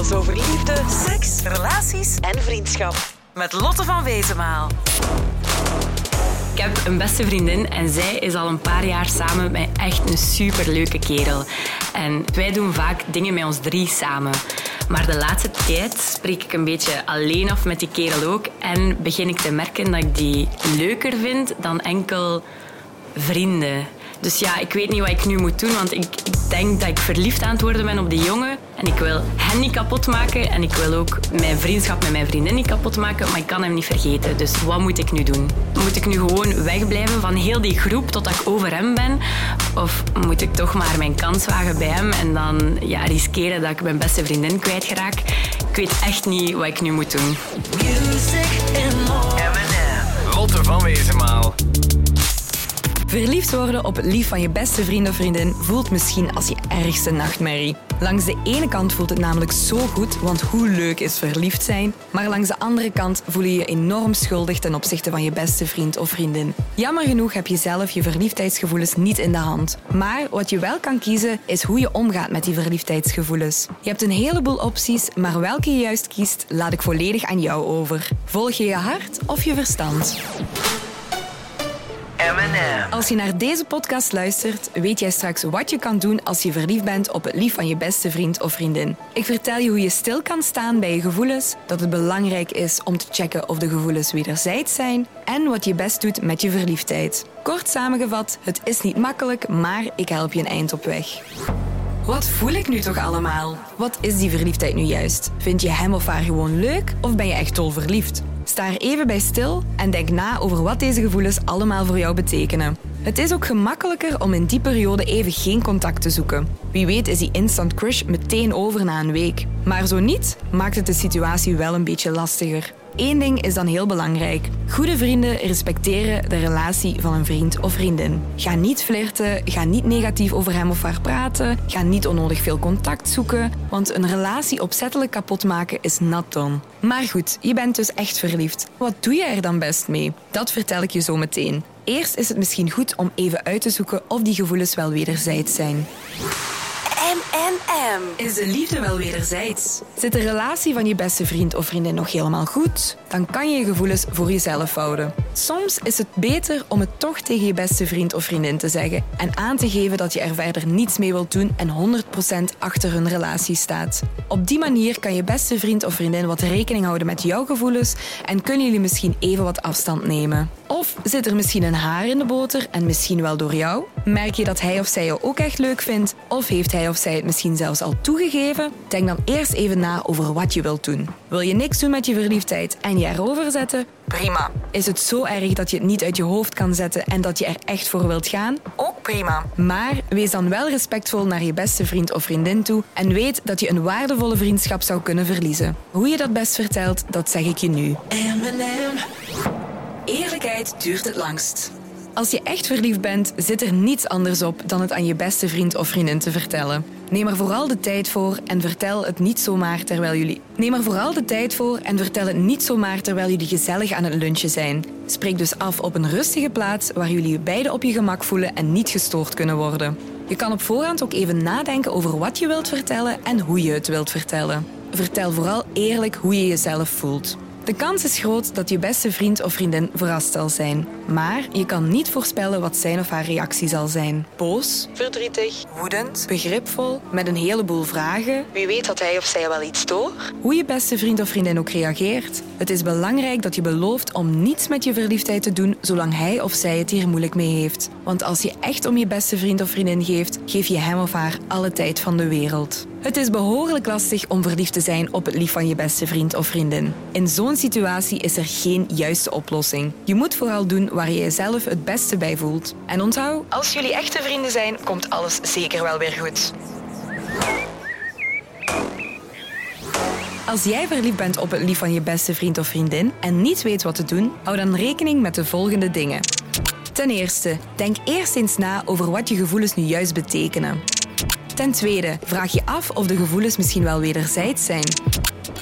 Over liefde, seks, relaties en vriendschap. Met Lotte van Wezenmaal. Ik heb een beste vriendin en zij is al een paar jaar samen met echt een superleuke kerel. En wij doen vaak dingen met ons drie samen. Maar de laatste tijd spreek ik een beetje alleen af met die kerel ook. En begin ik te merken dat ik die leuker vind dan enkel vrienden. Dus ja, ik weet niet wat ik nu moet doen, want ik, ik denk dat ik verliefd aan het worden ben op die jongen. En ik wil hen niet kapot maken en ik wil ook mijn vriendschap met mijn vriendin niet kapot maken, maar ik kan hem niet vergeten. Dus wat moet ik nu doen? Moet ik nu gewoon wegblijven van heel die groep totdat ik over hem ben? Of moet ik toch maar mijn kans wagen bij hem en dan ja, riskeren dat ik mijn beste vriendin kwijtraak? Ik weet echt niet wat ik nu moet doen. Lotte van Wezenmaal. Verliefd worden op lief van je beste vriend of vriendin voelt misschien als je ergste nachtmerrie. Langs de ene kant voelt het namelijk zo goed, want hoe leuk is verliefd zijn? Maar langs de andere kant voel je je enorm schuldig ten opzichte van je beste vriend of vriendin. Jammer genoeg heb je zelf je verliefdheidsgevoelens niet in de hand. Maar wat je wel kan kiezen, is hoe je omgaat met die verliefdheidsgevoelens. Je hebt een heleboel opties, maar welke je juist kiest, laat ik volledig aan jou over. Volg je je hart of je verstand? Als je naar deze podcast luistert, weet jij straks wat je kan doen als je verliefd bent op het lief van je beste vriend of vriendin. Ik vertel je hoe je stil kan staan bij je gevoelens, dat het belangrijk is om te checken of de gevoelens wederzijds zijn en wat je best doet met je verliefdheid. Kort samengevat, het is niet makkelijk, maar ik help je een eind op weg. Wat voel ik nu toch allemaal? Wat is die verliefdheid nu juist? Vind je hem of haar gewoon leuk of ben je echt dol verliefd? Sta er even bij stil en denk na over wat deze gevoelens allemaal voor jou betekenen. Het is ook gemakkelijker om in die periode even geen contact te zoeken. Wie weet is die instant crush meteen over na een week. Maar zo niet, maakt het de situatie wel een beetje lastiger. Eén ding is dan heel belangrijk. Goede vrienden respecteren de relatie van een vriend of vriendin. Ga niet flirten, ga niet negatief over hem of haar praten, ga niet onnodig veel contact zoeken, want een relatie opzettelijk kapot maken is nat. Maar goed, je bent dus echt verliefd. Wat doe je er dan best mee? Dat vertel ik je zo meteen. Eerst is het misschien goed om even uit te zoeken of die gevoelens wel wederzijds zijn. M&M. Is de liefde wel wederzijds? Zit de relatie van je beste vriend of vriendin nog helemaal goed? Dan kan je je gevoelens voor jezelf houden. Soms is het beter om het toch tegen je beste vriend of vriendin te zeggen en aan te geven dat je er verder niets mee wilt doen en 100% achter hun relatie staat. Op die manier kan je beste vriend of vriendin wat rekening houden met jouw gevoelens en kunnen jullie misschien even wat afstand nemen. Of zit er misschien een haar in de boter en misschien wel door jou? Merk je dat hij of zij jou ook echt leuk vindt? Of heeft hij of zij misschien zelfs al toegegeven? Denk dan eerst even na over wat je wilt doen. Wil je niks doen met je verliefdheid en je erover zetten? Prima. Is het zo erg dat je het niet uit je hoofd kan zetten en dat je er echt voor wilt gaan? Ook prima. Maar wees dan wel respectvol naar je beste vriend of vriendin toe en weet dat je een waardevolle vriendschap zou kunnen verliezen. Hoe je dat best vertelt, dat zeg ik je nu. Eerlijkheid duurt het langst. Als je echt verliefd bent, zit er niets anders op dan het aan je beste vriend of vriendin te vertellen. Neem er vooral de tijd voor en vertel het niet zomaar terwijl jullie. Neem er vooral de tijd voor en vertel het niet zomaar terwijl jullie gezellig aan het lunchen zijn. Spreek dus af op een rustige plaats waar jullie je beiden op je gemak voelen en niet gestoord kunnen worden. Je kan op voorhand ook even nadenken over wat je wilt vertellen en hoe je het wilt vertellen. Vertel vooral eerlijk hoe je jezelf voelt. De kans is groot dat je beste vriend of vriendin verrast zal zijn. Maar je kan niet voorspellen wat zijn of haar reactie zal zijn. Boos, verdrietig, woedend, begripvol, met een heleboel vragen. Wie weet dat hij of zij wel iets stoort? Hoe je beste vriend of vriendin ook reageert. Het is belangrijk dat je belooft om niets met je verliefdheid te doen zolang hij of zij het hier moeilijk mee heeft. Want als je echt om je beste vriend of vriendin geeft, geef je hem of haar alle tijd van de wereld. Het is behoorlijk lastig om verliefd te zijn op het lief van je beste vriend of vriendin. In zo'n situatie is er geen juiste oplossing. Je moet vooral doen waar je jezelf het beste bij voelt. En onthoud, als jullie echte vrienden zijn, komt alles zeker wel weer goed. Als jij verliefd bent op het lief van je beste vriend of vriendin en niet weet wat te doen, hou dan rekening met de volgende dingen. Ten eerste, denk eerst eens na over wat je gevoelens nu juist betekenen. Ten tweede, vraag je af of de gevoelens misschien wel wederzijds zijn.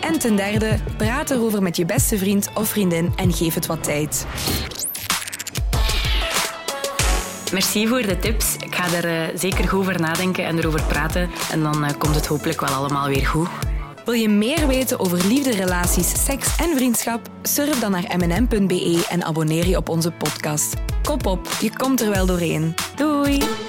En ten derde, praat erover met je beste vriend of vriendin en geef het wat tijd. Merci voor de tips. Ik ga er eh, zeker goed over nadenken en erover praten. En dan eh, komt het hopelijk wel allemaal weer goed. Wil je meer weten over liefde, relaties, seks en vriendschap? Surf dan naar mnm.be en abonneer je op onze podcast. Kop op, je komt er wel doorheen. Doei!